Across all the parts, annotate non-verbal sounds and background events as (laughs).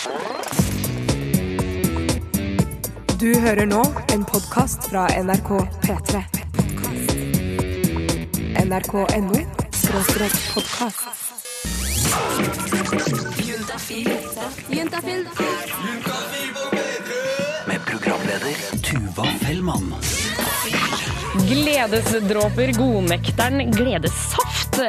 Du hører nå en podkast fra NRK P3. NRK.no skråstrek podkast. Med programleder Tuva Fellmann. Gledesdråper, godnekteren, gledessaft,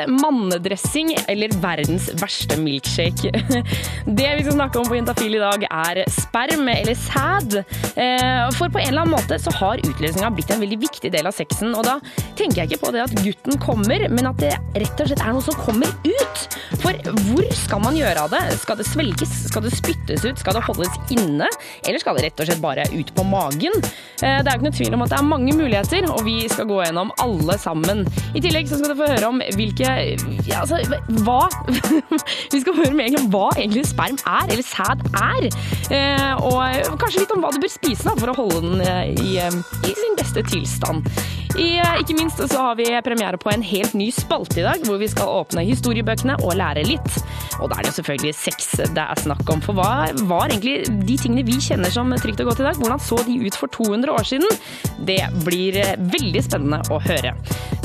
mannedressing eller verdens verste milkshake. (laughs) Det vi skal snakke om på Juntafil i dag er sperm eller sæd. Eh, For på en eller annen måte så har utløsninga blitt en veldig viktig del av sexen. Og da tenker jeg ikke på det at gutten kommer, men at det rett og slett er noe som kommer ut. For hvor skal man gjøre av det? Skal det svelges? Skal det spyttes ut? Skal det holdes inne? Eller skal det rett og slett bare ut på magen? Eh, Det er jo ikke noe tvil om at det er mange muligheter, og vi skal gå gjennom alle sammen. I tillegg så skal du få høre om hvilke ja, altså, hva (laughs) Vi skal høre med hva egentlig sperm er, eller sæd er. Eh, Og kanskje litt om hva du bør spise da, for å holde den eh, i, eh, i sin beste tilstand. I, eh, ikke minst så har vi premiere på en helt ny spalte i dag, hvor vi skal åpne historiebøkene og lære litt. Og da er det selvfølgelig sex det er snakk om. For hva var egentlig de tingene vi kjenner som trygt og godt i dag? Hvordan så de ut for 200 år siden? Det blir veldig spennende å høre.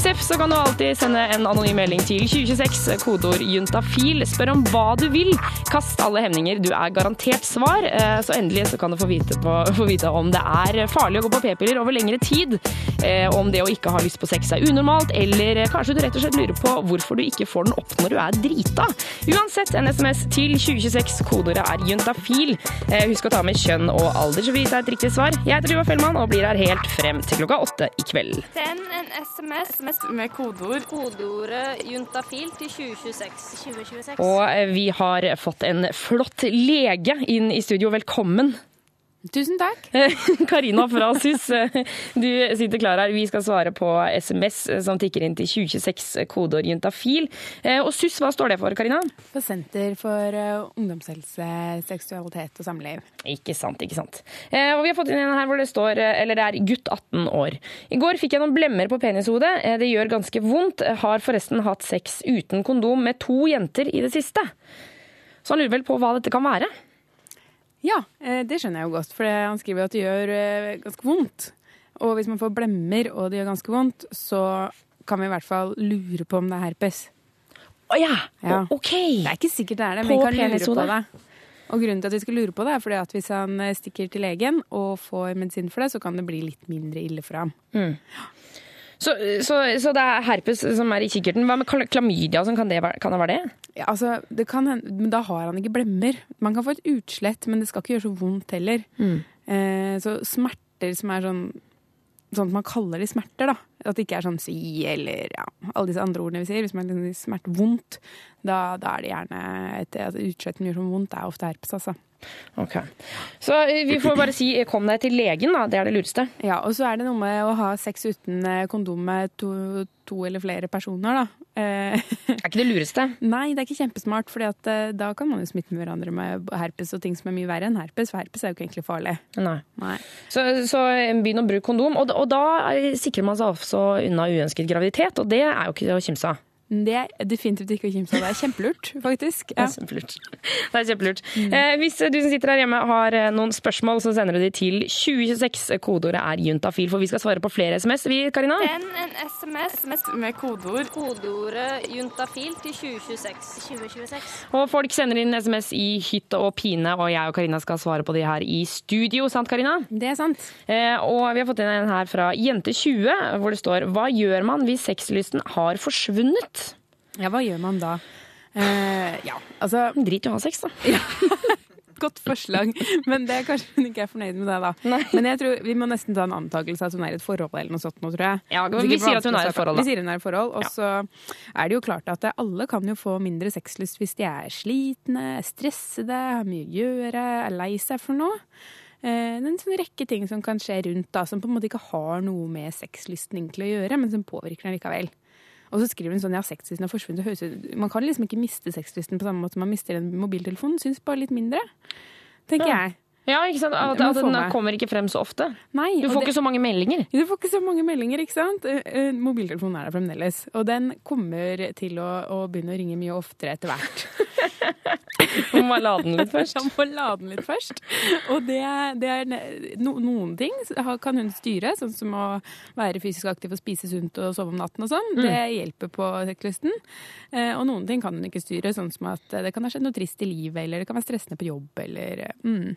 Seff, så kan du alltid sende en anonym melding til 2026, kodeord juntafil. Spør om hva du vil. Kast alle hemninger, du er garantert svar. Eh, Så endelig så kan du få vite, på, få vite om det er farlig å gå på p-piller over lengre tid. eh, Om det å ikke ha lyst på sex er unormalt, eller kanskje du rett og slett lurer på hvorfor du ikke får den opp når du er drita. Uansett, en SMS til 2026, kodeordet er juntafil. Eh, Husk å ta med kjønn og alder, så vi er et riktig svar. Jeg heter Tuva Fellmann og blir her helt frem til klokka åtte i kveld. Send en SMS med kodeord Kodeordet juntafil til 2026. 2026. Og eh, vi har fått en flott lege inn i studio. Velkommen. Tusen takk. (laughs) Karina fra SUS, du sitter klar her. Vi skal svare på SMS som tikker inn til 2026, kodeord juntafil. Eh, Og SUS, hva står det for, Karina? For Senter for eh, ungdomshelse, seksualitet og samliv. Ikke sant, ikke sant. Eh, Og vi har fått inn en her hvor det står, eh, eller det er gutt 18 år. I går fikk jeg noen blemmer på penishodet. Eh, Det gjør ganske vondt. Har forresten hatt sex uten kondom med to jenter i det siste. Så han lurer vel på hva dette kan være. Ja, eh, det skjønner jeg jo godt, for han skriver at det gjør eh, ganske vondt. Og hvis man får blemmer og det gjør ganske vondt, så kan vi i hvert fall lure på om det er herpes. Å ja, Ja. Ok. Det er ikke sikkert det er det, men vi kan lure på det. Og grunnen til at vi skal lure på det, er fordi at hvis han eh, stikker til legen og får medisin for det, så kan det bli litt mindre ille for ham. Så, så, så det er herpes som er i kikkerten. Hva med klamydia? sånn? Kan det kan det, være det? Ja, altså, det kan men da har han ikke blemmer. Man kan få et utslett, men det skal ikke gjøre så vondt heller. Eh, så smerter som er sånn Sånn at man kaller de smerter, da. At det ikke er sånn si eller ja, alle disse andre ordene vi sier. Hvis man liksom smerte vondt, da, da er det gjerne et, at utsletten gjør sånn vondt, det er ofte herpes, altså. Ok. Så eh, vi får bare si eh, kom deg til legen, da. Det er det lureste. Ja, og så er det noe med å ha sex uten eh, kondom med to, to eller flere personer, da. Eh, Det (laughs) er ikke det lureste. Nei, det er ikke kjempesmart, for da kan man jo smitte med hverandre med herpes og ting som er mye verre enn herpes, for herpes er jo ikke egentlig farlig. Nei. Nei. Så, så begynn å bruke kondom. Og, og da sikrer man seg også unna uønsket graviditet, og det er jo ikke å kimse av. Det er definitivt ikke å kimse av. Det er kjempelurt, faktisk. Det er kjempelurt. Det er kjempelurt. Eh, hvis du som sitter her hjemme har eh, noen spørsmål, så sender du de til 2026. Kodeordet er juntafil, for vi skal svare på flere SMS. Vi, Karina? Send en SMS Med kodeord kodeordet juntafil til 2026. 2026. Og folk sender inn SMS i hytte og pine, og jeg og Karina skal svare på de her i studio. Sant, Karina? Det er sant. Eh, og vi har fått inn en her fra Jente20, hvor det står Hva gjør man hvis sexlysten har forsvunnet? Ja, hva gjør man da? Eh, ja, altså Drit i å ha sex, da. (laughs) Godt forslag, men det er kanskje hun ikke er fornøyd med det, da. Nei. Men jeg tror vi må nesten ta en antakelse at hun er i et forhold eller noe sånt nå, tror jeg. Ja, vi, vi sier at hun er i et forhold, da. Vi sier hun er i et forhold, og Ja. så er det jo klart at alle kan jo få mindre sexlyst hvis de er slitne, stressede, har mye å gjøre, er lei seg for noe. Eh, Det er en sånn rekke ting som kan skje rundt da, som på en måte ikke har noe med sexlysten egentlig å gjøre, men som påvirker den likevel. Og så skriver hun sånn ja, sexlisten har forsvunnet. Høres ut- Man kan liksom ikke miste sexlisten på samme måte som man mister en mobiltelefon. Syns bare litt mindre, tenker Ja. jeg. Ja, ikke sant? At, at den kommer ikke frem så ofte. Nei, Du får det- ikke så mange meldinger. Du får ikke så mange meldinger, ikke sant? Eh, eh, Mobiltelefonen er der fremdeles. Og den kommer til å, å begynne å ringe mye oftere etter hvert. (laughs) Du må lade den litt først. (laughs) Man må lade den litt først. Og det, det er no, noen ting kan hun styre, sånn som å være fysisk aktiv og spise sunt og sove om natten og sånn. Det hjelper på sexlysten. Eh, og noen ting kan hun ikke styre, sånn som at det kan ha skjedd noe trist i livet, eller det kan være stressende på jobb, eller mm.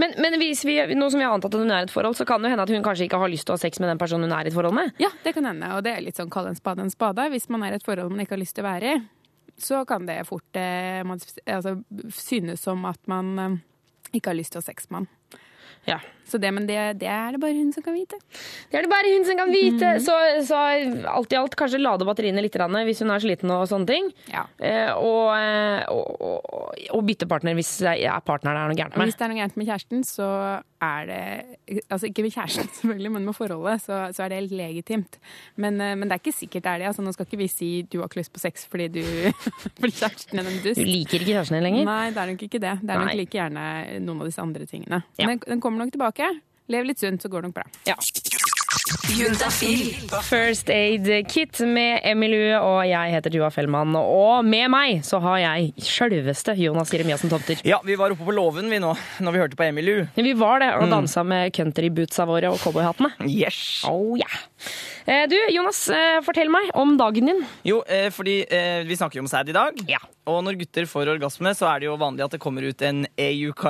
Men, men hvis vi, nå som vi har antatt at hun er i et forhold, så kan det hende at hun kanskje ikke har lyst til å ha sex med den personen hun er i et forhold med. Ja, det kan hende. Og det er litt sånn kall en spade en spade. Hvis man er i et forhold man ikke har lyst til å være i, så kan det fort eh, man, altså, synes som at man eh, ikke har lyst til å ha sex med han. Ja. Så det, men det, det er det bare hun som kan vite. Det er det bare hun som kan vite. Så, så alt i alt kanskje lade batteriene litt hvis hun er sliten og sånne ting. Ja. Eh, og, eh, og, og, og bytte partner hvis ja, partneren er noe gærent med. hvis det er noe gærent med kjæresten, så er det Altså ikke med kjæresten, (laughs) selvfølgelig, men med forholdet, så, så er det helt legitimt. Men, eh, men det er ikke sikkert det er det. Altså, nå skal ikke vi si du har ikke lyst på sex fordi du (laughs) fordi kjæresten er en Du liker ikke kjæresten din lenger. Nei, det er nok ikke det. Det er nok Nei. like gjerne noen av disse andre tingene. Ja. Men den kommer nok tilbake. Lev litt sunt, så går det nok bra. Ja. Juntafil. First Aid Kit med Emilu, og jeg heter Tuva Fellmann. Og med meg så har jeg sjølveste Jonas Jeremiassen Tomter. Ja, vi var oppe på låven vi nå, når vi hørte på Emilu. Vi var det og dansa med countrybootsa våre og cowboyhattene. Yes! Oh, yeah. Eh, Du, Jonas, eh, fortell meg om dagen din. Jo, eh, fordi vi snakker jo om sæd i dag. Ja. Og når gutter får orgasme, så er det jo vanlig at det kommer ut en EUK...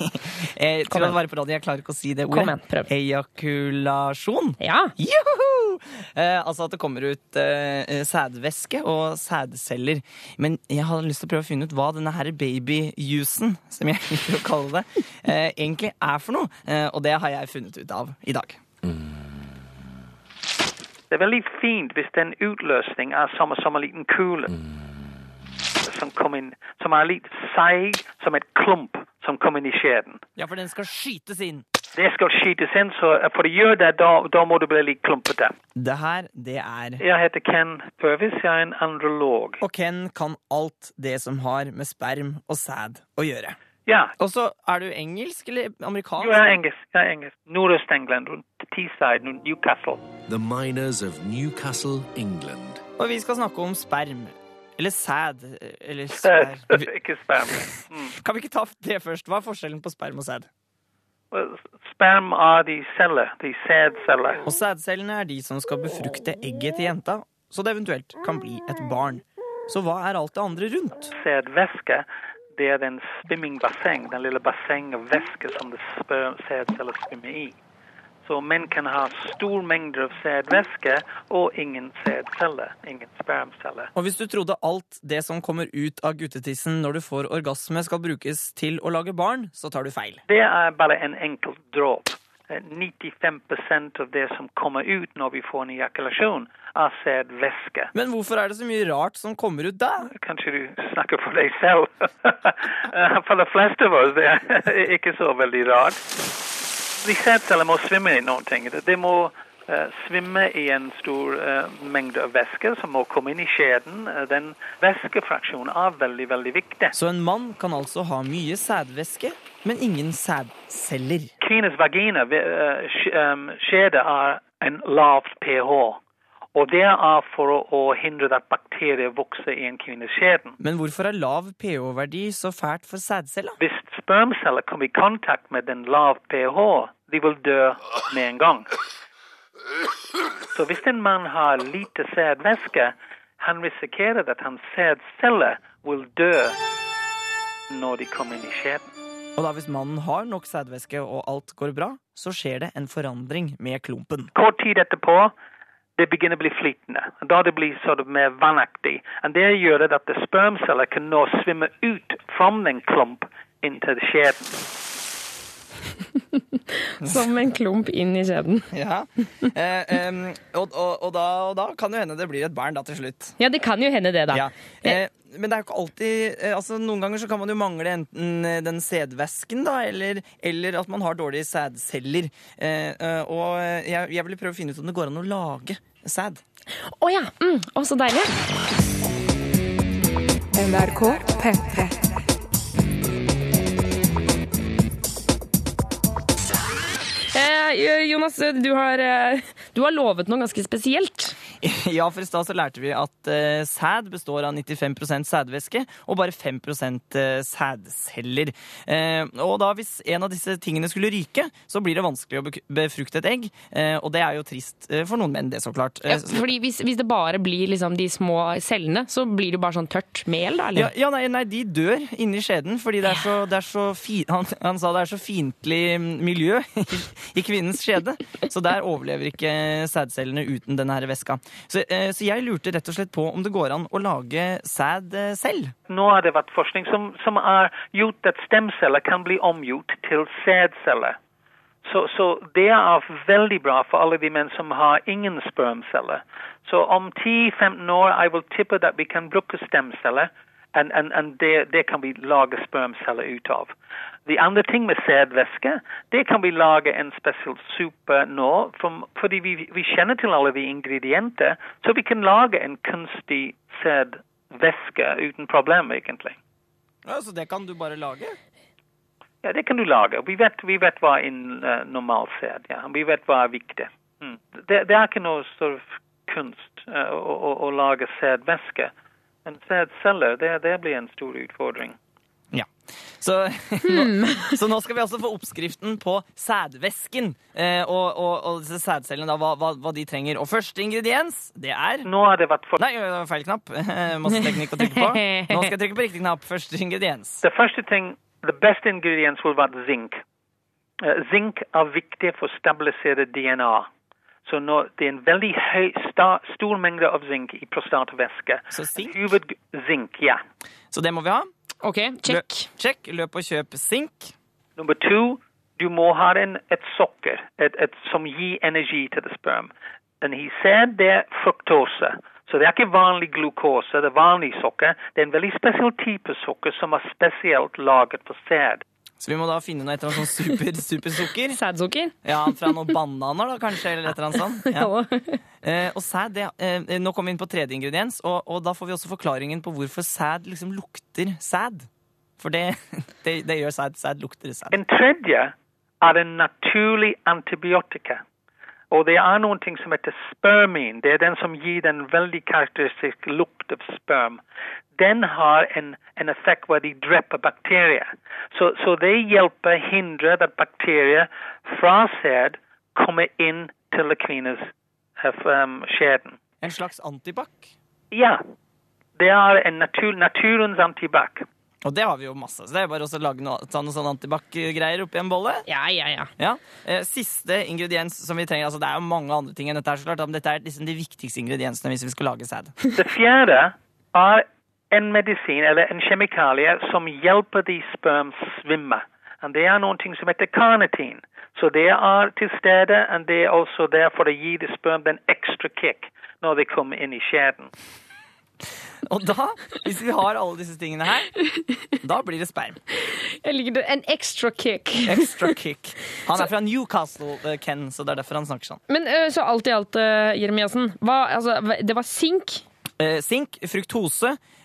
(laughs) eh, til å være på radio, jeg klarer ikke å si det ordet. Kom igjen, prøv. Ejakulasjon. Ja. Juhu! Eh, altså at det kommer ut eh, sædvæske og sædceller. Men jeg hadde lyst til å prøve å finne ut hva denne her babyjuicen, som jeg (laughs) liker å kalle det, eh, egentlig er for noe. Eh, og det har jeg funnet ut av i dag. Det er veldig fint hvis den utløsning er som, som en liten kule som, kom inn, som er litt seig som et klump som kommer inn i skjeden. Ja, for den skal skytes inn. Det skal skytes inn, så for å gjøre det, da, da må du bli litt klumpete. Det her, det er Jeg heter Ken Purvis, jeg er en androlog. Og Ken kan alt det som har med sperm og sæd å gjøre. Ja, Og så er du engelsk eller amerikansk? jo, jeg er engelsk. Jeg er engelsk. Nordøst-England, rundt Teesside, Newcastle. The miners of Newcastle, England. Og vi skal snakke om sperm. Eller sæd. Eller (laughs) sperm. (laughs) Ikke sperm. Mm. Kan vi ikke ta det først? Hva er forskjellen på sperm og sæd? Sperm er de celler, de sædceller. Og sædcellene er de som skal befrukte egget til jenta, så det eventuelt kan bli et barn. Så hva er alt det andre rundt? sædvæske, det er den svimmingbasseng, den lille basseng av væske som sædceller svømmer i. Så menn kan ha stor mengde av sædvæske og ingen sædceller, ingen spermceller. Og hvis du trodde alt det som kommer ut av guttetissen når du får orgasme skal brukes til å lage barn, så tar du feil. Det er bare en enkelt dråp. Eh, 95% av det som kommer ut når vi får en ejakulasjon, er sædvæske. Men hvorfor er det så mye rart som kommer ut da? Kanskje du snakker for deg selv. (laughs) Eh, for de fleste av oss det er ikke så veldig rart. De sædceller må svimme i noen ting. De må eh, svimme i en stor eh, mengde av væske som må komme inn i skjeden. Eh, den væskefraksjonen er veldig, veldig viktig. Så en mann kan altså ha mye sædvæske, men ingen sædceller. Kvinnens vagina, skjede, er en lavt pH. Og det er for å hindre at bakterier vokser i en kvinnes skjeden. Men hvorfor er lav pH-verdi så fælt for sædceller? Hvis spermceller kommer i kontakt med den lav pH, de vil dø med en gang. Så hvis en mann har lite sædvæske, han risikerer at hans sædceller vil dø når de kommer inn i skjeden. Og da hvis mannen har nok sædvæske og alt går bra, så skjer det en forandring med klumpen. Kort tid etterpå, det begynner å bli flytende. Da det blir sort of mer vannaktig. Og det gjør at spermceller kan nå svimme ut fra den klump inn til skjeden. Som en klump inn i skjeden. Ja. Eh, em, og, og, og, da, og da kan jo hende det blir et barn da til slutt. Ja, det kan jo hende det, da. Ja. Eh, men det er jo ikke alltid eh, altså Noen ganger så kan man jo mangle enten eh, den sædvæsken, da, eller, eller at man har dårlige sædceller. Eh, eh, og jeg, jeg vil prøve å finne ut om det går an å lage sæd. Å ja! Mm, å, så deilig. NRK P3. Jonas, du har, eh, du har lovet noe ganske spesielt. (laughs) Ja, for i stad så lærte vi at eh, sæd består av 95% sædvæske og bare 5 eh, sædceller. Eh, og da hvis en av disse tingene skulle ryke, så blir det vanskelig å befrukte et egg. Eh, og det er jo trist eh, for noen menn, det så klart. Eh, Ja, fordi hvis, hvis det bare blir liksom de små cellene, så blir det jo bare sånn tørt mel, da? Eller? Ja, ja nei, nei, de dør inni skjeden fordi det er så, det er så fi, han, han sa det er så fiendtlig miljø (laughs) i, i kvinnens skjede. Så der overlever ikke sædcellene uten denne her væska. Så, eh, så jeg lurte rett og slett på om det går an å lage sæd eh, selv. Nå har det vært forskning som, som har gjort at stemceller kan bli omgjort til sædceller. Så, så det er veldig bra for alle de menn som har ingen spermceller. Så om 10-15 år jeg vil tippe at vi kan bruke stemceller, and det, det kan vi lage spermceller ut av. De andre ting med sædvæske, det kan vi lage en spesiell suppe nå, for, fordi vi, vi kjenner til alle de ingredienter, så vi kan lage en kunstig sædvæske uten problem, egentlig. Ja, så det kan du bare lage? Ja, det kan du lage. Vi vet, vi vet hva en uh, normal sæd ja. Vi vet hva er viktig. Mm. Det, det er ikke noe stor kunst uh, å, å, å lage sædvæske. Men sædceller, det, det blir en stor utfordring. Ja. Så, (laughs) nå, så nå skal vi altså få oppskriften på sædvæsken eh, og, og, og disse sædcellene, da, hva, hva, hva de trenger. Og første ingrediens, det er Nå har det vært for... Nei, feil knapp. (laughs) Masse teknikk å trykke på. (laughs) Nå skal jeg trykke på riktig knapp. Første ingrediens. The første ting, the best ingredients will være zink. Uh, zink er viktig for å stabilisere DNA. Så nå, det er en veldig høy, sta, stor mengde av zink i prostatavæske. Så zink? Huvud zink, ja. Så det må vi ha. OK, check. Lø check. Løp og kjøp sink. Nummer to, du må ha en, et sukker et, et, som gir energi til det sperm. Den he said det er fruktose. Så det er ikke vanlig glukose, det er vanlig sukker. Det er en veldig spesiell type sukker som er spesielt laget for sæd. Så vi må da finne noe etter noe sånn super, supersukker. Sædsukker? Ja, Fra noen bananer, da, kanskje? Eller et eller annet sånt. (laughs) Ja. Eh, og sæd, det, eh, Nå kommer vi inn på tredje ingrediens, og, og da får vi også forklaringen på hvorfor sæd liksom lukter sæd. For det, det, det gjør sæd. Sæd lukter sæd. En tredje er en naturlig antibiotika. Og det er noen ting som heter spermin. Det er den som gir den veldig karakteristisk lukt av sperm. Den har en, en effekt hvor de dreper bakterier. Så, så det hjelper hindre at bakterier fra sæd kommer inn til kvinnes um, skjeden. En slags antibac. Ja, det er en natur, naturens antibac. Og det har vi jo masse. Så det er bare å lage noe, ta noe sånn antibac-greier oppi en bolle. Ja, ja, ja. Ja. Eh, siste ingrediens som vi trenger altså Det er jo mange andre ting enn dette, her, så klart, men dette er liksom de viktigste ingrediensene hvis vi skal lage sæd. (laughs) Det fjerde er en medisin eller en kjemikalie som hjelper de sperm svimme. Og det er noen ting som heter carnitin. Så det er til stede, og det er også der for å gi de sperm den ekstra kick når de kommer inn i skjeden. (laughs) Og da, hvis vi har alle disse tingene her, da blir det sperm. Jeg liker det. En extra kick. Extra kick. (laughs) Han er fra Newcastle, eh, Ken, så det er derfor han snakker sånn. Men ø, så alt i alt, uh, Jeremiassen. Altså, det var sink. Eh, sink, fruktose, eh, eh, eh,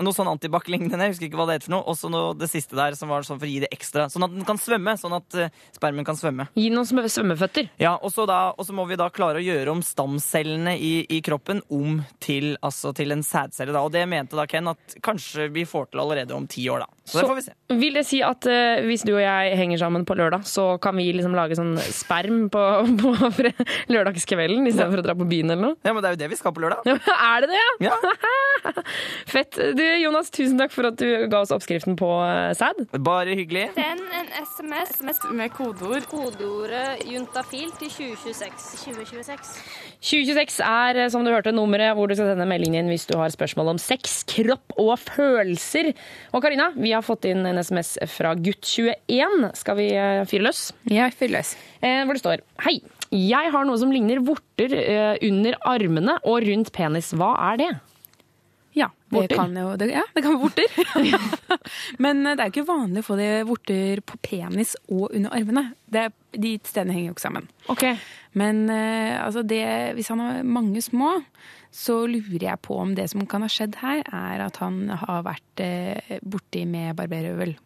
noe sånn antibac-lignende, jeg husker ikke hva det heter for noe, og så det siste der som var sånn for å gi det ekstra, sånn at den kan svømme, sånn at eh, spermen kan svømme. Gi noen svømme- svømmeføtter. Ja, og så, da, og så må vi da klare å gjøre om stamcellene i, i kroppen om til, altså til en sædcelle. Da. Og det mente da Ken at kanskje vi får til allerede om ti år. da. Så, det får vi se. Vil det si at uh, hvis du og jeg henger sammen på lørdag, så kan vi liksom lage sånn sperm på, (laughs) på lørdagskvelden istedenfor å dra på byen eller noe? Ja, men Det er jo det vi skal på lørdag. (laughs) er det det, ja? Ja, (laughs) Fett. Du, Jonas, tusen takk for at du ga oss oppskriften på uh, sæd. Bare hyggelig. Send en SMS, Med kodeord. kodeordet juntafil til 2026. 2026. 2026 er, eh, som du hørte, nummeret hvor du skal sende meldingen inn hvis du har spørsmål om sex, kropp og følelser. Og Karina, vi har fått inn en SMS fra gutt21. Skal vi eh, fyre løs? Ja, fyre Eh, hvor det står Hei, jeg har noe som ligner vorter eh, under armene og rundt penis. Hva er det? Ja, det kan jo det, Ja, det kan være vorter. (laughs) Men eh, det er ikke vanlig å få det vorter på penis og under armene. Det, de stedene henger jo ikke sammen. Ok. Men eh, altså det, hvis han har mange små, så lurer jeg på om det som kan ha skjedd her, er at han har vært eh, borti med barberøvel.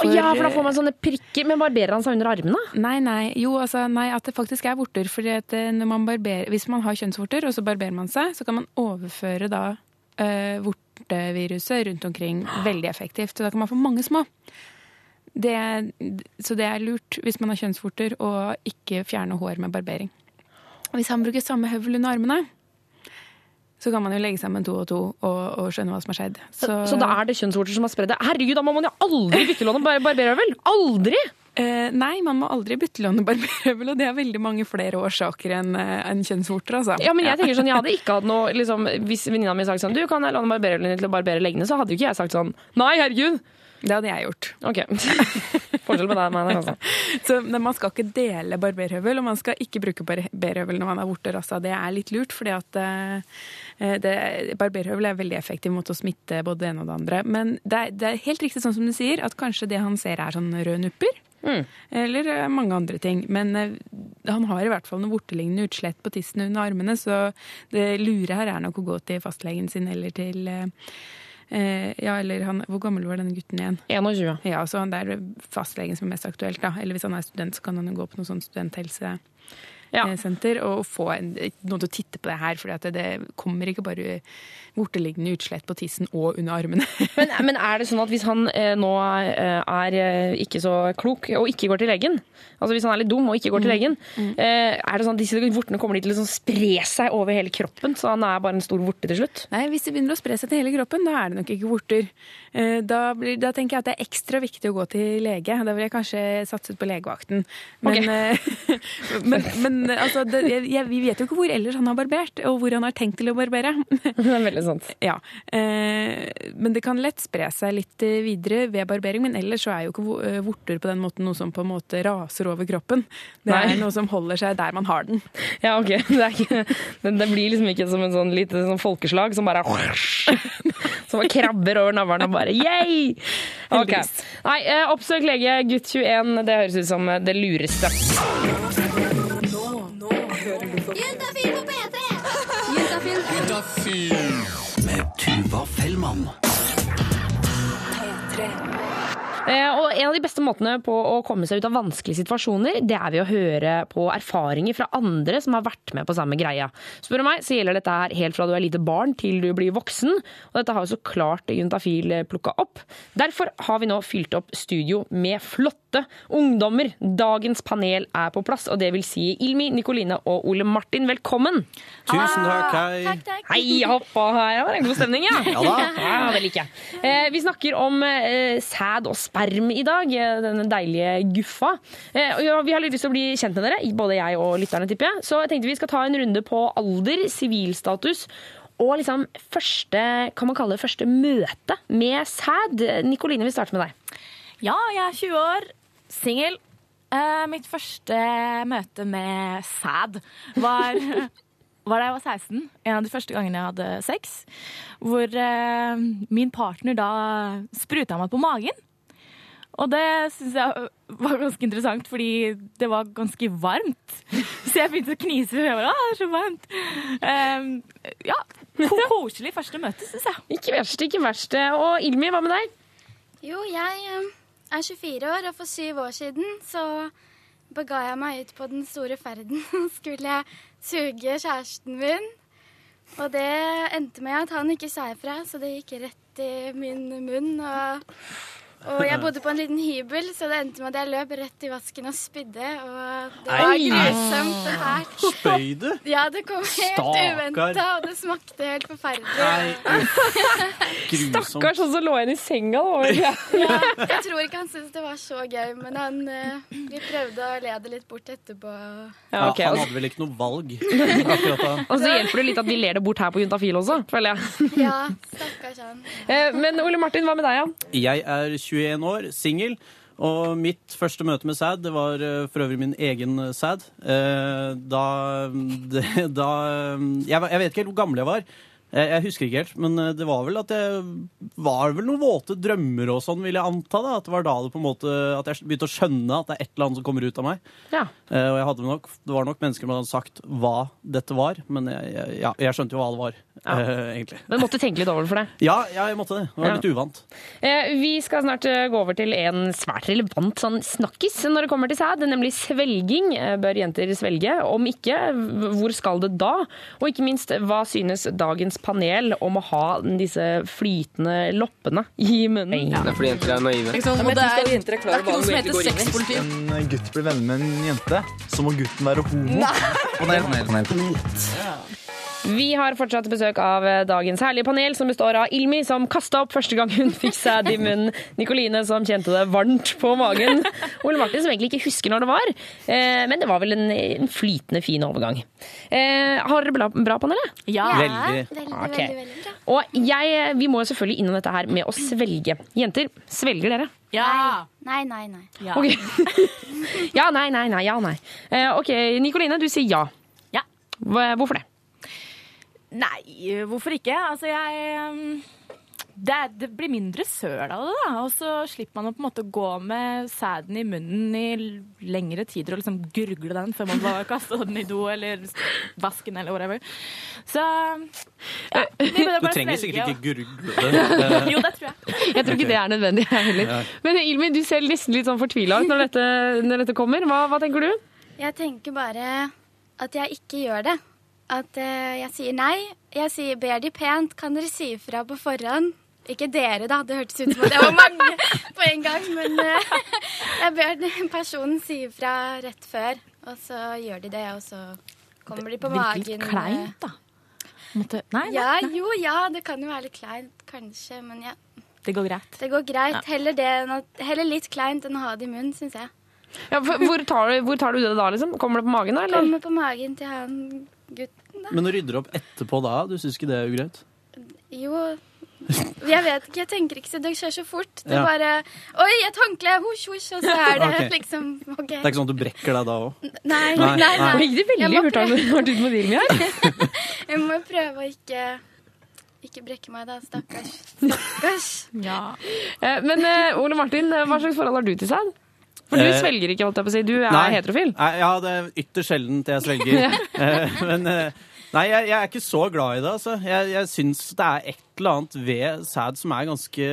oh, ja, for da får man sånne prikker. Men barberer han seg under armene? Nei, nei. Jo, altså, nei, at det faktisk er vorter. Barberer, hvis man har kjønnsvorter, og så barberer man seg, så kan man overføre da eh, vorteviruset rundt omkring veldig effektivt. Så da kan man få mange små. Det, så det er lurt hvis man har kjønnsvorter, å ikke fjerne hår med barbering. Hvis han bruker samme høvel under armene, så kan man jo legge sammen to og to og, og skjønne hva som har skjedd. Så, så da er det kjønnsvorter som har spredd det? Herregud, da må man jo aldri byttelåne bar barberhøvel! Aldri! Eh, nei, man må aldri byttelåne barberhøvel, og det er veldig mange flere årsaker enn en kjønnsvorter, altså. Ja, men jeg tenker sånn, jeg hadde ikke hatt noe liksom, (laughs) Hvis venninna mi sagt sånn Du, kan jeg låne barberhøvelen din til å barbere leggene? Så hadde jo ikke jeg sagt sånn Nei, herregud! Det hadde jeg gjort. Ok. (laughs) Forskjell på deg og meg altså. (laughs) Så Man skal ikke dele barberhøvel, og man skal ikke bruke barberhøvel når man har vorter. Altså. Det er litt lurt, fordi at eh, det, barberhøvel er veldig effektiv mot å smitte både det ene og det andre. Men det er, det er helt riktig sånn som du sier, at kanskje det han ser er sånn røde nupper. Mm. Eller eh, mange andre ting. Men eh, han har i hvert fall noe vortelignende utslett på tissen under armene, så det lure her er nok å gå til fastlegen sin eller til eh, ja, eller han, Hvor gammel var denne gutten igjen? 21. Ja, så Det er fastlegen som er mest aktuelt. da. Eller hvis han er student, så kan han jo gå på noe sånn studenthelsesenter Ja. og få en, noen til å titte på det her. For det, det kommer ikke bare vorteliggende utslett på tissen og under armene. (laughs) Men, men er det sånn at hvis han eh, nå eh, er eh, ikke så klok og ikke går til legen, altså hvis han er litt dum og ikke går til legen, eh, er det sånn at disse vortene kommer de til å liksom spre seg over hele kroppen, så han er bare en stor vorte til slutt? Nei, Hvis det begynner å spre seg til hele kroppen, da er det nok ikke vorter. Eh, Da, blir, da tenker jeg at det er ekstra viktig å gå til lege. Da vil jeg kanskje satset på legevakten. Men, okay. (laughs) men, men, men altså, det, jeg, vi vet jo ikke hvor ellers han har barbert, og hvor han har tenkt til å barbere. (laughs) Det er veldig sant. Ja, eh, Men det kan lett spre seg litt eh, videre ved barbering. Men ellers så er jo ikke eh, vorter på den måten noe som på en måte raser over kroppen. Det Nei. er noe som holder seg der man har den. Ja, ok. (laughs) Det, ikke, det, blir liksom ikke som en sånn lite sånn folkeslag som bare (laughs) Som bare krabber over navlen og bare yay! Okay. Nei, oppsøk lege, gutt 21. Det høres ut som det lureste. Med Tuva Fellmann. Eh, Og en av de beste måtene på å komme seg ut av vanskelige situasjoner, det er ved å høre på erfaringer fra andre som har vært med på samme greia. Spør du meg, så gjelder dette her helt fra du er lite barn til du blir voksen. Og dette har jo så klart Juntafil plukka opp. Derfor har vi nå fylt opp studio med flotte ungdommer. Dagens panel er på plass, og det vil si Ilmi, Nikoline og Ole Martin. Velkommen! Tusen takk, hei. Takk, takk. Hei, hoppa her. Det var en god stemning, ja. Ja da. Ja, det liker jeg. Eh, vi snakker om eh, sæd og sperm i dag, eh, denne deilige guffa. Eh, og ja, vi har litt lyst til å bli kjent med dere, både jeg og lytterne, tipper jeg. Så jeg tenkte vi skal ta en runde på alder, sivilstatus og liksom første, kan man kalle det første møte med sæd. Nikoline, vi starter med deg. Ja, jeg er 20 år, singel. Uh, mitt første møte med sæd var, (laughs) var da jeg var 16. En av de første gangene jeg hadde sex. Hvor uh, min partner da spruta meg på magen. Og det syns jeg var ganske interessant, fordi det var ganske varmt. Så jeg begynte å knise. og Jeg bare, ah, det er så varmt. Uh, ja, koselig første møte, syns jeg. Ikke verst, ikke verst. Og Ilmi, hva med deg? Jo, jeg eh, er 24 år, og for syv år siden så bega jeg meg ut på den store ferden. (laughs) Skulle suge kjæresten min. Og det endte med at han ikke sa ifra, så det gikk rett i min munn. Og, og jeg bodde på en liten hybel, så det endte med at jeg løp rett i vasken og spydde. Og det var grusomt og fælt. Spøy du? Ja, det kom helt uventa, og det smakte helt forferdelig. Nei. Grusomt. Stakkars, han som lå igjen i senga. Da. Ja, jeg tror ikke han syntes det var så gøy, men han, eh, vi prøvde å le det litt bort etterpå. Ja, okay. Han hadde vel ikke noe valg. Og så hjelper det litt at vi ler det bort her på Juntafil også, føler jeg. Ja, stakkars han. Eh, Men Ole Martin, hva med deg, ja? Jeg er 21 år, singel. Og mitt første møte med sæd, det var eh, for øvrig min egen eh, sæd. Eh, Da, (laughs) da jeg, jeg vet ikke helt hvor gammel jeg var, Jeg, jeg husker ikke helt, men eh, det var vel at jeg var vel noen våte drømmer og sånn, vil jeg anta. da, At det var da det på en måte, at jeg begynte å skjønne at det er et eller annet som kommer ut av meg. Ja. Eh, og jeg hadde nok, det var nok mennesker som hadde sagt hva dette var, men jeg, jeg, ja, jeg skjønte jo hva det var, eh, egentlig. Men måtte tenke litt over det for deg. Ja, ja, jeg måtte det. Det var Ja. litt uvant. Eh, Vi skal snart eh, gå over til en svært relevant sånn snakkis når det kommer til sæd, nemlig svelging. Eh, Bør jenter svelge? Om ikke, hvor skal det da? Og ikke minst, hva synes dagens panel om å ha disse flytende loppene i munnen? Det er fordi jenter er naive. Ikke sant? Og det er, det er ikke noe som heter sexpoliti. En gutt blir venner med en jente, så må gutten være homo. Panel, panel, panel. Vi har fortsatt besøk av eh, dagens herlige panel, som består av Ilmi, som kasta opp første gang hun fikk sæd i munnen, Nikoline, som kjente det varmt på magen, Ole Martin, som egentlig ikke husker når det var, eh, men det var vel en, en flytende fin overgang. Eh, har dere bra, bra panel? Ja. Veldig. Veldig, okay. veldig, veldig bra. Og jeg, vi må jo selvfølgelig innom dette her med å svelge. Jenter, svelger dere? Ja. Nei, nei, nei. Ja. Okay. (laughs) ja, nei, nei, nei, ja, nei. Eh, ok, Nikoline, du sier ja. Ja. Hvorfor det? Nei, hvorfor ikke? Altså, jeg um, det, er- det blir mindre søl av det, da. Og så slipper man å på en måte gå med sæden i munnen i lengre tider og liksom gurgle den før man bare kaster den i do eller vasken eller whatever. Så ja, Du trenger sikkert ikke gurgle (laughs) det. Eh, Jo, det tror jeg. Jeg tror ikke det er nødvendig jeg heller. Men Ilmi, du ser nesten litt sånn fortvila ut når dette, når dette kommer. Hva, hva tenker du? Jeg tenker bare at jeg ikke gjør det. At eh, jeg sier nei. Jeg sier ber de pent, kan dere si ifra på forhånd? Ikke dere, da. Det hørtes ut som at det var mange (laughs) på en gang. Men eh, (laughs) jeg ber personen si ifra rett før, og så gjør de det, og så kommer de på magen. Virker magen. litt kleint, da. Måtte, nei, nei, Ja, nei, jo, ja, det kan jo være litt kleint, kanskje, men ja. det går greit. Det går greit. Heller, det heller litt kleint enn å ha det i munnen, syns jeg. Ja, for, hvor, tar du, hvor tar du det da, liksom? Kommer det på magen da, eller? Kommer på magen til han gutten, da. Men å rydde opp etterpå da, du syns ikke det er ugreit? Jo Jeg vet ikke, jeg tenker ikke så det skjer så fort. Det er Ja. bare Oi, et håndkle! Hosj, hosj! Og så er det (laughs) Ok. liksom OK. Det er ikke sånn at du brekker deg da òg? Nei, Nei, nei, nei. nei. Det gikk det Jeg veldig må hurtig prøve- hardt ut med Ilmi her. Jeg må prøve å ikke ikke brekke meg, da. Stakkars. Stakkars. Ja. Eh, Men eh, Ole Martin, eh, hva slags forhold har du til sæd? For du Eh, svelger ikke, holdt jeg på å si. Du er Nei. heterofil. Nei, ja, det er ytterst sjeldent jeg svelger. (laughs) Eh, Men eh, nei, jeg, jeg er ikke så glad i det, altså. Jeg, jeg syns det er et eller annet ved sæd som er ganske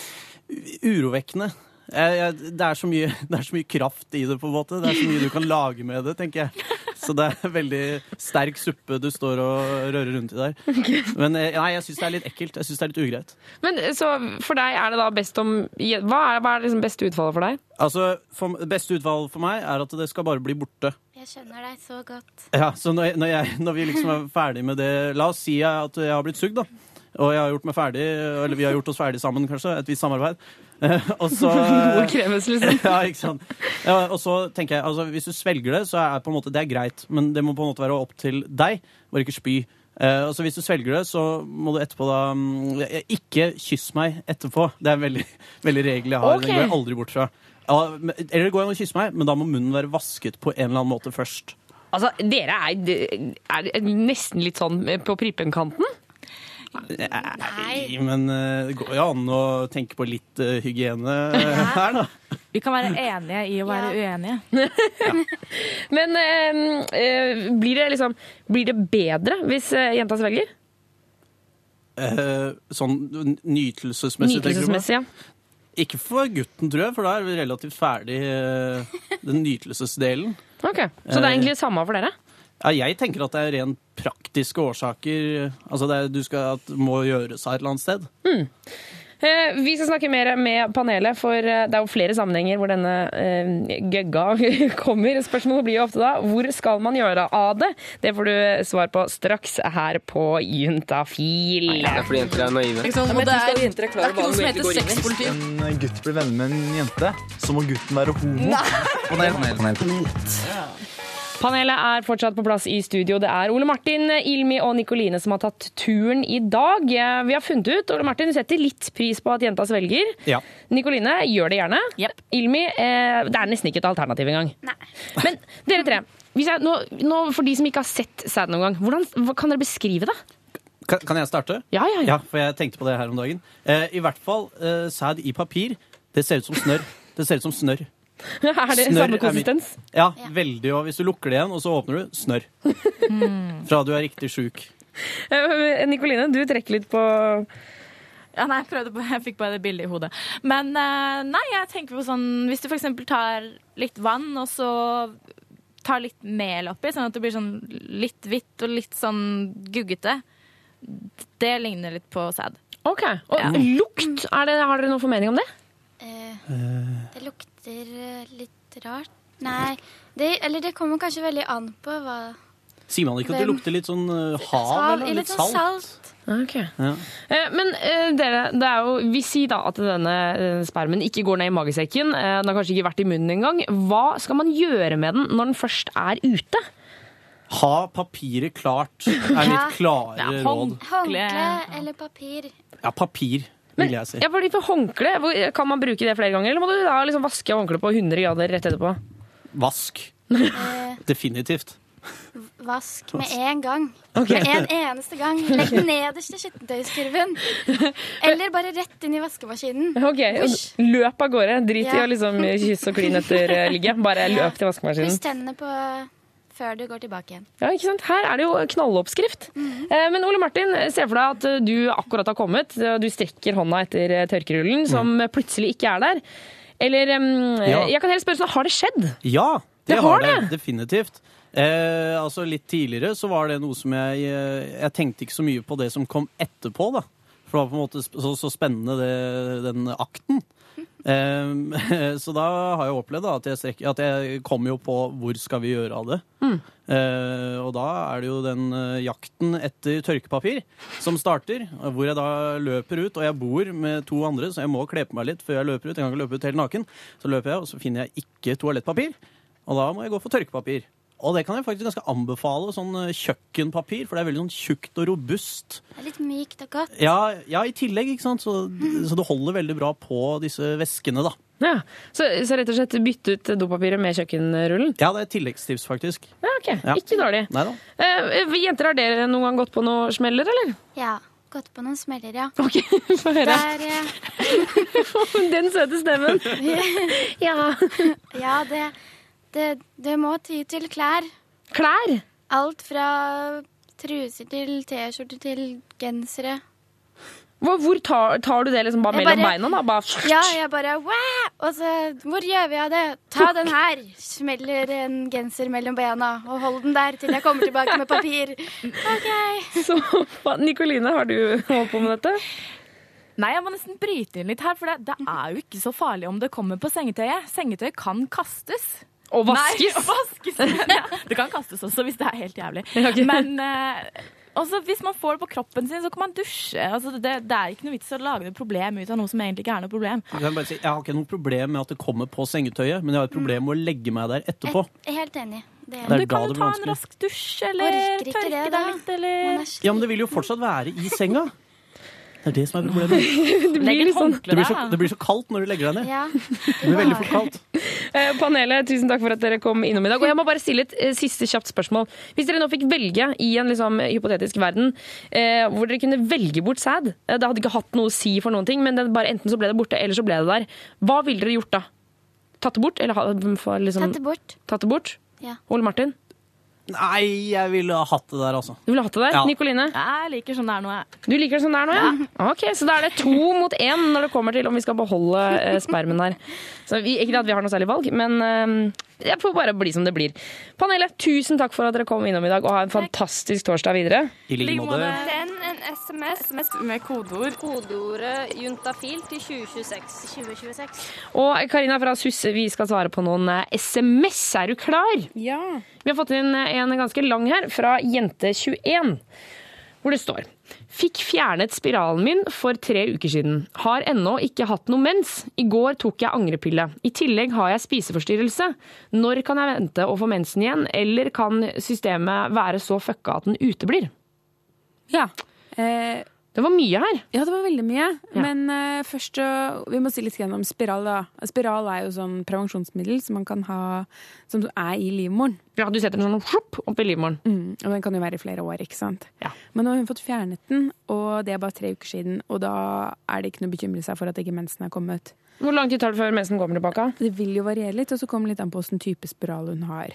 (laughs) urovekkende. Jeg, jeg, det, er så mye, (laughs) det er så mye kraft i det, på en måte. Det er så mye du kan lage med det, tenker jeg. Så det er veldig sterk suppe du står og rører rundt i der. Men eh, nei, jeg syns det er litt ekkelt. Jeg syns det er litt ugreit. Men eh, så for deg er det da best om Hva er, hva er liksom beste utfallet for deg? Altså, for, Beste utvalg for meg er at det skal bare bli borte. Jeg skjønner deg så godt. Ja, så når, jeg, når, jeg, når vi liksom er ferdig med det La oss si at jeg har blitt sugd, da. Og jeg har gjort meg ferdig, eller vi har gjort oss ferdig sammen, kanskje. Et visst samarbeid. Eh, og så (laughs) Noe kreves, liksom. (laughs) Ja, ikke sant. Ja, og så tenker jeg, altså Hvis du svelger det, så er på en måte det er greit. Men det må på en måte være opp til deg, bare ikke spy. Eh, og så Hvis du svelger det, så må du etterpå da mm, Ikke kyss meg etterpå. Det er en veldig, (laughs) veldig regel jeg har. Okay. Den går jeg aldri bort fra. Ja, eller det går an å kysse meg, men da må munnen være vasket på en eller annen måte først. Altså, dere er, er nesten litt sånn på prippenkanten. Nei, men eh, det går jo an å tenke på litt eh, hygiene her, da. Vi kan være enige i å være uenige. (laughs) Men eh, eh, blir det liksom Blir det bedre hvis jenta svelger? Eh, sånn nytelsesmessig, tenker du på? Nytelsesmessig, ja. Ikke for gutten, tror jeg, for da er vi relativt ferdig den nytelsesdelen. Ok, Så det er egentlig det samme for dere? Ja, jeg tenker at det er rent praktiske årsaker. Altså det er, du skal, at må gjøres av et eller annet sted. Mm. Vi skal snakke mer med panelet, for eh, det er jo flere sammenhenger hvor denne eh, gøgga (laughs) kommer. Spørsmålet blir jo ofte da hvor skal man gjøre av det? Det får du svar på straks her på Juntafil. Det er fordi jenter er naive. Ikke sant? Og det er, det er ikke noe som heter sexpoliti. En gutt blir venner med en jente, så må gutten være homo. Panel, panel, panel. Panelet er fortsatt på plass i studio. Det er Ole Martin, Ilmi og Nikoline som har tatt turen i dag. Eh, Vi har funnet ut Ole Martin setter litt pris på at jenta svelger. Ja. Nikoline gjør det gjerne. Ilmi eh, det er nesten ikke et alternativ engang. Men dere tre, hvis jeg, nå, nå, for de som ikke har sett sæd noen gang, hvordan hva kan dere beskrive det? Kan, kan jeg starte? Ja, ja, ja. For jeg tenkte på det her om dagen. Eh, I hvert fall eh, sæd i papir. Det ser ut som snørr. Det ser ut som snørr. (laughs) Er det Snørr samme er konsistens? Ja, veldig. Og hvis du lukker det igjen, og så åpner du, snørr. Fra du er riktig sjuk. (laughs) Eh, Nikoline, du trekker litt på Ja, nei, jeg, prøvde på, (laughs) jeg fikk bare det bildet i hodet. Men eh, nei, jeg tenker på sånn Hvis du f.eks. tar litt vann, og så tar litt mel oppi, sånn at det blir sånn litt hvitt og litt sånn guggete, det ligner litt på sæd. OK. Og lukt, er det, har dere noen formening om det? Det lukter eh, litt rart. Nei, det, eller det kommer kanskje veldig an på hva Sier man ikke at det lukter litt sånn eh, hav, Sal- eller? litt Litt sånn salt? salt. Okay. Ja. Eh, Men dere, det er jo, vi sier da at denne spermen ikke går ned i magesekken. Den har kanskje ikke vært i munnen engang. Hva skal man gjøre med den når den først er ute? Ha papiret klart, er Ja. (laughs) mitt klare råd. Håndkle eller papir. Ja, papir, vil jeg si. Ja, fordi for håndkle, Kan man bruke det flere ganger, eller må du da liksom vaske håndkleet på 100 grader rett etterpå? Vask. Eh, Definitivt. vask med en gang. Okay. Med en eneste gang. Legg den nederst i skittentøyskurven. Eller bare rett inn i vaskemaskinen. Ok, Løp av gårde. Drit i Ja. å liksom kysse og kline etter ligget. Bare løp til vaskemaskinen. Puss tennene på før du går tilbake igjen. Ja, ikke sant? Her er det jo knalloppskrift. Eh, Men Ole Martin, se for deg at eh, du akkurat har kommet. eh, Du strekker hånda etter tørkerullen, som plutselig ikke er der. Eller Ja. Jeg kan heller spørre sånn, har det skjedd? Ja, det, Det har det. det. Definitivt. Eh, altså Litt tidligere så var det noe som jeg Jeg tenkte ikke så mye på det som kom etterpå, da. For det var på en måte så, så spennende, det, den akten. Eh, (laughs) så da har jeg opplevd da, at jeg, strekker, at jeg kommer jo på hvor skal vi gjøre av det. Eh, og da er det jo den eh, jakten etter tørkepapir som starter. Hvor jeg da løper ut, og jeg bor med to andre, så jeg må kle på meg litt før jeg løper ut. Jeg kan ikke løpe ut helt naken. Så løper jeg, og så finner jeg ikke toalettpapir. Og da må jeg gå for tørkepapir. Og det kan jeg faktisk ganske anbefale. Sånn eh, kjøkkenpapir, for det er veldig sånn tjukt og robust. Det er litt mykt og godt. Ja, ja i tillegg, ikke sant. Så, så det holder veldig bra på disse veskene, da. Ja, så, så rett og slett bytte ut dopapiret med kjøkkenrullen? Ja, det er et tilleggstips, faktisk. Ja, ok. Ja. Ikke dårlig. Neida. Eh, jenter, har dere noen gang gått på noen smeller, eller? Ja. Gått på noen smeller, ja. Ok, (laughs) få høre. Der, eh, (laughs) Den søte stemmen. (laughs) ja. ja, det, det, det må ty til klær. Klær? Alt fra truser til T-skjorter til gensere. Hvor, hvor tar, tar du det liksom bare Jeg mellom bare- beina? da? Bare... Ja, jeg bare Wah! Og så Hvor gjør vi av det? Ta den her! Smeller en genser mellom beina. og hold den der til jeg kommer tilbake med papir. OK. (laughs) Så, Nikoline, har du holdt på med dette? Nei, jeg må nesten bryte inn litt her, for det, det er jo ikke så farlig om det kommer på sengetøyet. Sengetøy kan kastes. Og vaskes. Nei, (laughs) vaskes. Ja, det kan kastes også, hvis det er helt jævlig. Okay. Men eh, også hvis man får det på kroppen sin, så kan man dusje. Altså, det, det er ikke noe vits å lage et problem ut av noe som egentlig ikke er noe problem. Jeg, kan bare si, jeg har ikke noe problem med at det kommer på sengetøyet, men jeg har et problem med å legge meg der etterpå. Jeg er helt enig. Det Det er du kan jo ta en rask dusj, eller tørke deg litt, eller Ja, men det vil jo fortsatt være i senga. Det er det som er problemet. (laughs) Det blir sånn Det blir så, det blir så kaldt når du legger deg ned. Ja. Det blir veldig fort kaldt. (laughs) Eh, Panelet, tusen takk for at dere kom innom i dag. Og jeg må bare stille et eh, siste kjapt spørsmål. Hvis dere nå fikk velge i en liksom, hypotetisk verden eh, hvor dere kunne velge bort sæd eh, Det hadde ikke hatt noe å si for noen ting, men det bare enten så ble det borte, eller så ble det der. Hva ville dere gjort da? Tatt det bort? Eller for, liksom, Tatt det bort. Tatt det bort? Ja. Ole Martin? Nei, jeg ville ha hatt det der, altså. Du ville hatt det der? Ja. Nikoline? Jeg liker sånn det er nå, jeg. Du liker det sånn det er nå, ja? Ok, Så da er det to mot én når det kommer til om vi skal beholde eh, spermen her. Så vi, Ikke at vi har noe særlig valg, men eh, det får bare bli som det blir. Panelet, tusen takk for at dere kom innom i dag, og ha en fantastisk torsdag videre. I like måte. Send en SMS, med kodeord. Kodeordet juntafil til 2026. 2026. Og Karina fra Susse, vi skal svare på noen eh, SMS. Er du klar? Ja. Vi har fått inn eh, en ganske lang her, fra Jente21, hvor det står Fikk fjernet spiralen min for tre uker siden. Har ennå ikke hatt noe mens. I går tok jeg angrepille. I tillegg har jeg spiseforstyrrelse. Når kan jeg vente å få mensen igjen, eller kan systemet være så fucka at den uteblir? Ja. Eh, det var mye her. Ja, det var veldig mye. Ja. Men eh, først Vi må si litt om spiral. da. Spiral er jo sånn prevensjonsmiddel som man kan ha som er i livmoren. Ja, du setter den sånn shup, opp i livmoren. Mm, og den kan jo være i flere år, ikke sant. Men nå har hun fått fjernet den, og det er bare tre uker siden. Og da er det ikke noe å bekymre seg for at ikke mensen er kommet. Hvor lang tid tar det før mensen kommer tilbake? Det vil jo variere litt, og så kommer det litt an på hvilken type spiral hun har.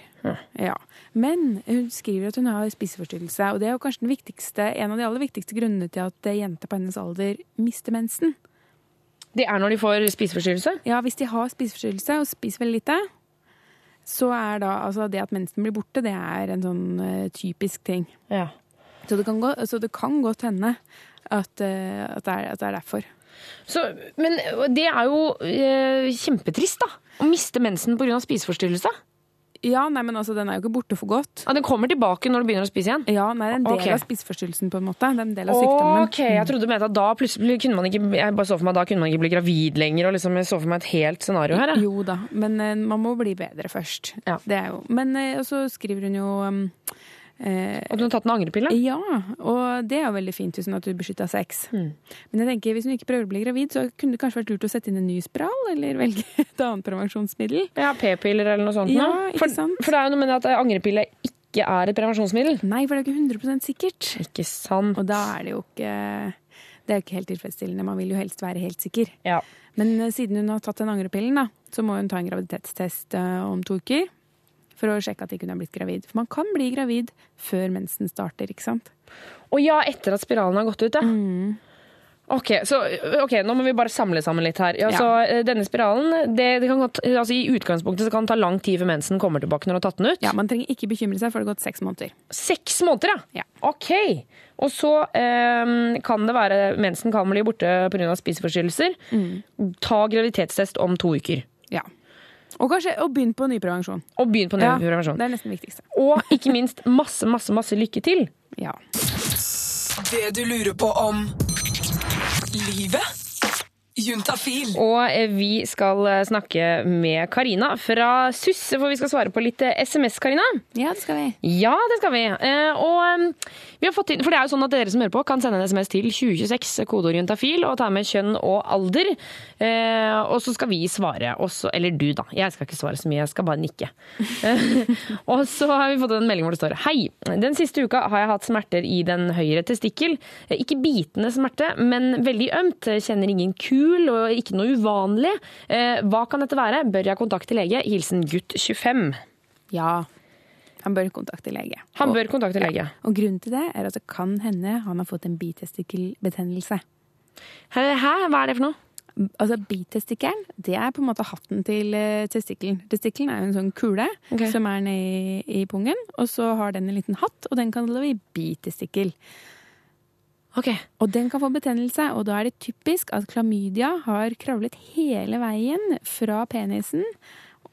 Ja. Men hun skriver at hun har spiseforstyrrelse, og det er jo kanskje den viktigste, en av de aller viktigste grunnene til at jenter på hennes alder mister mensen. Det er når de får spiseforstyrrelse? Ja, hvis de har spiseforstyrrelse og spiser veldig lite, så er da altså det at mensen blir borte, det er en sånn uh, typisk ting. Ja. Så, det kan gå, så det kan godt hende at, uh, at, det er, at det er derfor. Så, men det er jo uh, kjempetrist, da. Å miste mensen pga. spiseforstyrrelse. Ja, nei, men altså, den er jo ikke borte for godt. Ah, Den kommer tilbake når du begynner å spise igjen? Ja, den er en del okay. av spiseforstyrrelsen, på en måte. Det er en del av sykdommen. Ok, jeg trodde du mente at da plutselig kunne man ikke Jeg bare så for meg da kunne man ikke bli gravid lenger. Og liksom, jeg så for meg et helt scenario her. jeg. Jo da, men eh, man må bli bedre først. Det er jo. Men eh, så skriver hun jo um, eh, At hun har tatt en angrepille? Ja, og det er jo veldig fint hvis hun har hatt sex. Mm. Men jeg tenker, hvis hun ikke prøver å bli gravid, så kunne det kanskje vært lurt å sette inn en ny spiral, eller velge (laughs) et annet prevensjonsmiddel. Ja, P-piller eller noe sånt? Ja, for, sant? for det er jo noe med at angrepille ikke er et prevensjonsmiddel. Nei, for det er jo ikke 100 sikkert. Ikke sant. Og da er det jo ikke Det er jo ikke helt tilfredsstillende. Man vil jo helst være helt sikker. Ja. Men eh, siden hun har tatt den angrepillen, da, så må hun ta en graviditetstest eh, om to uker. For å sjekke at de kunne ha blitt gravid. For man kan bli gravid før mensen starter, ikke sant? Og ja, etter at spiralen har gått ut, ja. Ok, så ok, nå må vi bare samle sammen litt her. Ja, Ja. så eh, Denne spiralen, det, det kan altså I utgangspunktet så kan det ta lang tid før mensen kommer tilbake når du har tatt den ut. Ja, Man trenger ikke bekymre seg, for det har gått seks måneder. Seks måneder, ja? ja. Ok. Og så eh, kan det være mensen kan bli borte pga. spiseforstyrrelser. Ta graviditetstest om to uker. Og kanskje å begynne på ny prevensjon. Og begynne på ny Ja, prevensjon. Det er nesten viktigste. Og ikke minst masse, masse, masse lykke til. Ja. Det du lurer på om livet? Juntafil. Og eh, vi skal eh, snakke med Karina fra SUS, for vi skal svare på litt eh, SMS, Karina. Ja, det skal vi. Ja, det skal vi. Eh, Og eh, vi har fått inn, for det er jo sånn at dere som hører på, kan sende en SMS til 2026, kodeord juntafil, og ta med kjønn og alder. Eh, Og så skal vi svare. Også, eller du, da. Jeg skal ikke svare så mye, jeg skal bare nikke. Eh, (laughs) og så har vi fått en melding hvor det står Hei, den siste uka har jeg hatt smerter i den høyre testikkel. Eh, Ikke bitende smerte, men veldig ømt. Kjenner ingen kul og ikke noe uvanlig. Eh, Hva kan dette være? Bør jeg kontakte lege? Hilsen gutt 25. Ja. Han bør kontakte lege. Han bør kontakte lege. Ja. Og grunnen til det er at det kan hende han har fått en bitestikkelbetennelse. Hæ? Hva er det for noe? Altså Bitestikkelen, det er på en måte hatten til eh, testikkelen. Testikkelen er jo en sånn kule okay. som er nedi i pungen, og så har den en liten hatt, og den kan vi bitestikkel. Og den kan få betennelse, og da er det typisk at klamydia har kravlet hele veien fra penisen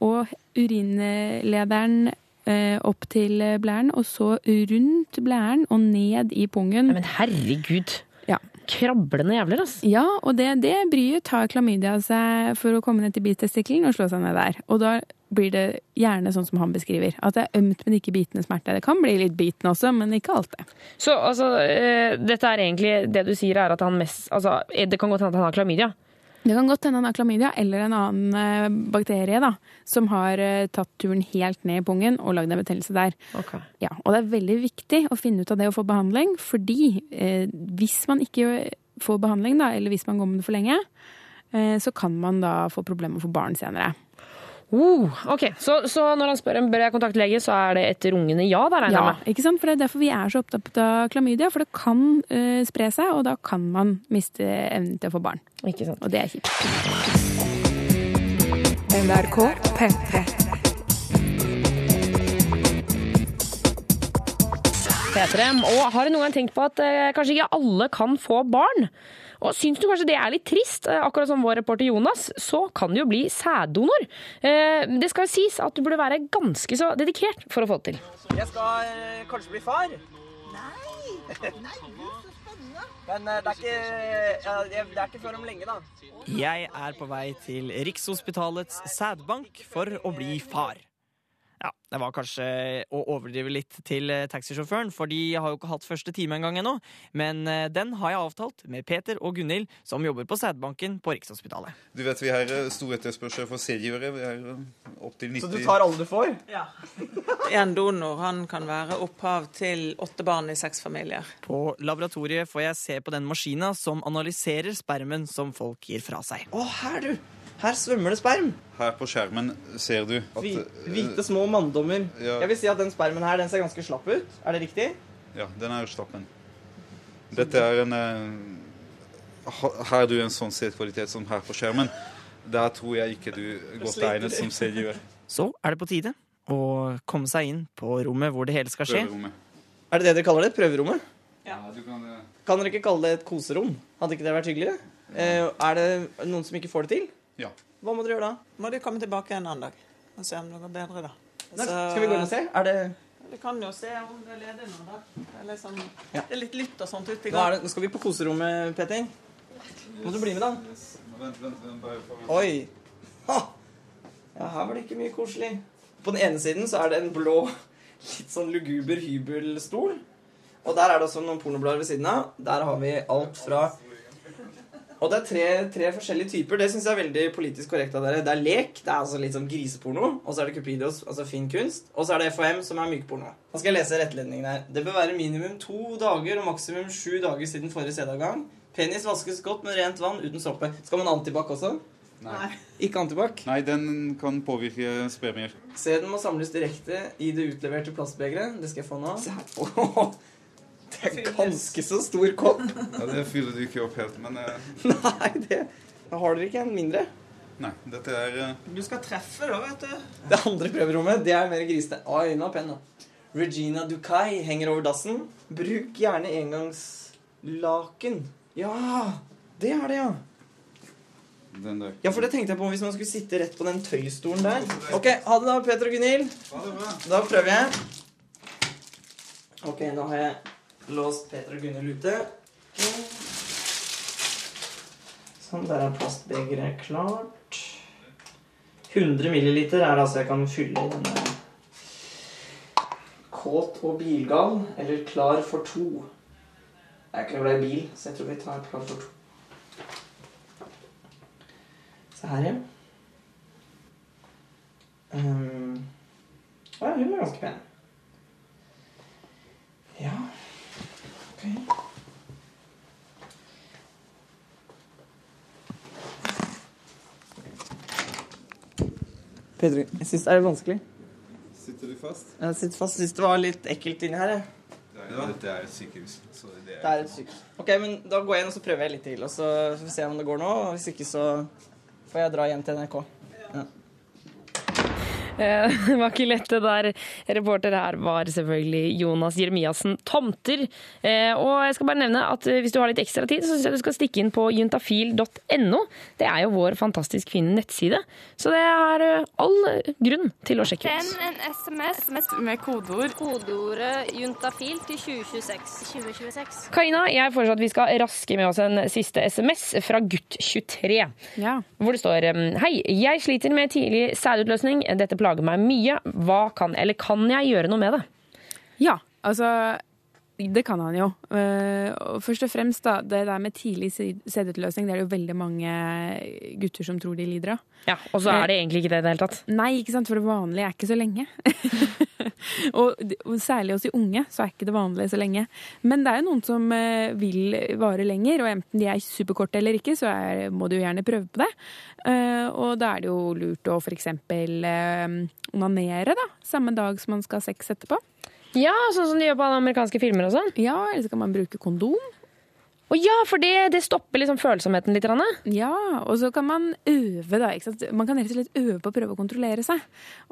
og urinlederen eh, opp til blæren, og så rundt blæren og ned i pungen. Men herregud. Ja. Krablende jævler, altså. Ja, og det, det bryet tar klamydia seg for å komme ned til bitestikkelen og slå seg ned der. Og da blir det gjerne sånn som han beskriver. At det er ømt, men ikke bitende smerte. Det kan bli litt bitende også, men ikke alltid. Så altså, eh, dette er egentlig det du sier er at han mest Altså, eh, det kan godt hende at han har klamydia. Det kan godt hende han har klamydia eller en annen eh, bakterie da, som har tatt turen helt ned i pungen og lagd en betennelse der. Ja, og det er veldig viktig å finne ut av det og få behandling, fordi eh, hvis man ikke får behandling, da, eller hvis man går med det for lenge, eh, så kan man da få problemer for barn senere. Uh, ok, så, så når han spør om bør jeg kontakte lege, så er det etter ungene ja? da regner jeg Ja, med. ikke sant? For det er derfor vi er så opptatt av klamydia, for det kan uh, spre seg, og da kan man miste evnen til å få barn. Ikke sant. Og det er kjipt. NRK P3. P3. Og har du noen gang tenkt på at eh, kanskje ikke alle kan få barn? Og syns du kanskje det er litt trist, eh, akkurat som vår reporter Jonas, så kan du jo bli sæddonor. Eh, det skal jo sies at du burde være ganske så dedikert for å få det til. Jeg skal eh, kanskje bli far. Nei! Nei, så spennende. (laughs) Men eh, det er, ikke, ja, det er ikke før om lenge, da. Jeg er på vei til Rikshospitalets sædbank for å bli far. Ja, Det var kanskje å overdrive litt til eh, taxisjåføren, for de har jo ikke hatt første time engang ennå. Men eh, den har jeg avtalt med Peter og Gunhild, som jobber på sædbanken på Rikshospitalet. Du vet, vi har eh, stor etterspørsel for sædgivere. Vi har opptil 90 Så du tar alle du får? Ja. (laughs) En donor han kan være opphav til åtte barn i seks familier. På laboratoriet får jeg se på den maskina som analyserer spermen som folk gir fra seg. Å, her, du! Her svømmer det sperm. Her på skjermen ser du at Hvi- eh, Hvite små manndommer. Ja. Jeg vil si at den spermen her, den ser ganske slapp ut. Er det riktig? Ja, den er slappen. Dette er en Her er Har du en sånn sædkvalitet som her på skjermen, der tror jeg ikke du går godt sliter egnet som sædgiver. Så er det på tide å komme seg inn på rommet hvor det hele skal skje. Er det det dere kaller det? Prøverommet? Ja, du kan... det... Kan dere ikke kalle det et koserom? Hadde ikke det vært hyggelig? Ja. er det noen som ikke får det til? Ja. Hva må dere gjøre da? Må du komme tilbake en annen dag og se om det går bedre, da. Nei, Så- skal vi gå inn og se? Er det Du kan jo se om det er ledig nå, da. Det er, liksom, Ja. det er litt lytt og sånt ute i Nå, er det, nå skal vi på koserommet, Petter. Må du bli med, da? Vent, vent, vent, bare for... Oi! Ha! Ja, her var det ikke mye koselig. På den ene siden så er det en blå, litt sånn luguber hybelstol. Og der er det også noen pornoblader ved siden av. Der har vi alt fra Og det er tre, tre forskjellige typer. Det syns jeg er veldig politisk korrekt av dere. Det er lek, det er altså litt som griseporno. Og så er det Cupidos, altså fin kunst. Og så er det FHM, som er mykporno. Nå skal jeg lese rettledningen her. Det bør være minimum to dager og maksimum sju dager siden forrige sædavgang. Penis vaskes godt med rent vann uten såpe. Skal man antibac også? Nei. Ikke antibac? Nei, den kan påvirke spremier. Sæden må samles direkte i det utleverte plastbegeret. Det skal jeg få nå. (laughs) Det er ganske så stor kopp. Ja, det fyller du ikke opp helt, men eh, Nei, det Da har dere ikke en mindre. Nei, dette er eh, Du skal treffe, da, vet du. Det andre prøverommet, det er mer grisete. Oi, nå er pen, da. Regina Ducay henger over dassen. Bruk gjerne engangslaken. Ja, det er det, ja. den der. Ja, for det tenkte jeg på hvis man skulle sitte rett på den tøystolen der. Ok, ha det da, Peter og Gunhild. Ha det bra. Da prøver jeg. Ok, nå har jeg låst Peter og Gunhild ute. Sånn, der er plastbegeret klart. 100 milliliter er det altså jeg kan fylle i denne kåt og bilgal, eller klar for to. Jeg er ikke noe glad i bil, så jeg tror vi tar klar for to. Se her, ja. Um, å ja, hun er ganske pen. Ja. Ok. Pedro, jeg syns det er vanskelig. Sitter du fast? Jeg sitter fast. Syns det var litt ekkelt inni her. jeg. Dette er et sykehus. Så det Det er et sykehus. Ok, men Da går jeg inn og så prøver jeg litt til. Og så får vi se om det går nå. Og hvis ikke, så får jeg dra hjem til NRK. Ja. Eh, (laughs) Det var ikke lett det der. Reporter her var selvfølgelig Jonas Jeremiassen Tomter. Eh, Og jeg skal bare nevne at eh, hvis du har litt ekstra tid, så syns jeg du skal stikke inn på juntafil.no. Det er jo vår fantastisk fine nettside. Så det er all grunn til å sjekke ut. Send en SMS med kodeord. Kodeordet juntafil til 2026. 2026. Karina, jeg foreslår at vi skal raske med oss en siste SMS fra gutt23. Hvor det står Hei, jeg sliter med tidlig sædutløsning. Dette plager meg mye. Hva kan, eller kan jeg gjøre noe med det? Ja, altså det kan han jo. Eh, først og fremst, da, det der med tidlig sædutløsning, det er det jo veldig mange gutter som tror de lider av. Ja, Og så er det egentlig ikke det i det hele tatt. Nei, ikke sant, for det vanlige er ikke så lenge. (laughs) og, særlig hos de unge så er ikke det vanlige så lenge. Men det er jo noen som eh, vil vare lenger, og enten de er superkorte eller ikke, så er, må du jo gjerne prøve på det. Eh, og da er det jo lurt å f.eks. eksempel onanere da, samme dag som man skal ha sex etterpå. Ja, sånn som de gjør på alle amerikanske filmer og sånn. Ja, eller så kan man bruke kondom. Å ja, for det, det stopper liksom følsomheten litt. Anne. Ja, og så kan man øve, da. Ikke sant? Man kan rett og slett øve på å prøve å kontrollere seg.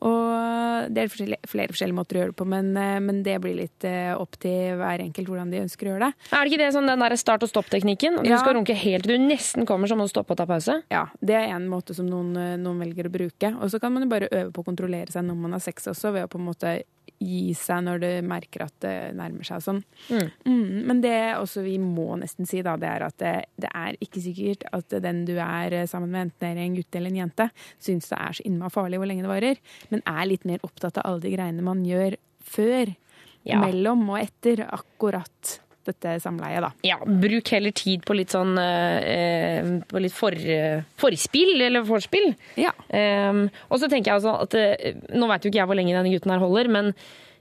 Og det er forskjellige, flere forskjellige måter å gjøre det på, men, eh, men det blir litt eh, opp til hver enkelt hvordan de ønsker å gjøre det. Er det ikke det sånn den der start og stopp-teknikken? Du Ja. skal runke helt til du nesten kommer, så må du stoppe og ta pause? Ja, det er en måte som noen, eh, noen velger å bruke. Og så kan man jo bare øve på å kontrollere seg når man har sex også, ved å på en måte gi seg når du merker at det nærmer seg sånn. Mm, men det også vi må nesten si, da, det er at det, det er ikke sikkert at den du er sammen med, enten det er en gutt eller en jente, syns det er så innmari farlig hvor lenge det varer, men er litt mer opptatt av alle de greiene man gjør før, Ja. mellom og etter akkurat dette samleiet, da. Ja, bruk heller tid på litt sånn eh, På litt for, eh, forspill, eller vorspiel. Ja. Eh, og så tenker jeg altså at eh, Nå veit jo ikke jeg hvor lenge denne gutten her holder, men,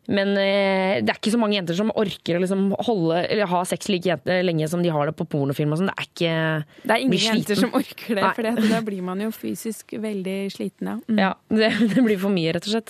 men eh, det er ikke så mange jenter som orker å liksom holde, eller ha sex like jente, lenge som de har det på pornofilm og sånn. Det er ikke Det er ingen jenter som orker det, for da blir man jo fysisk veldig sliten, ja. Mm. Ja, det, det blir for mye, rett og slett.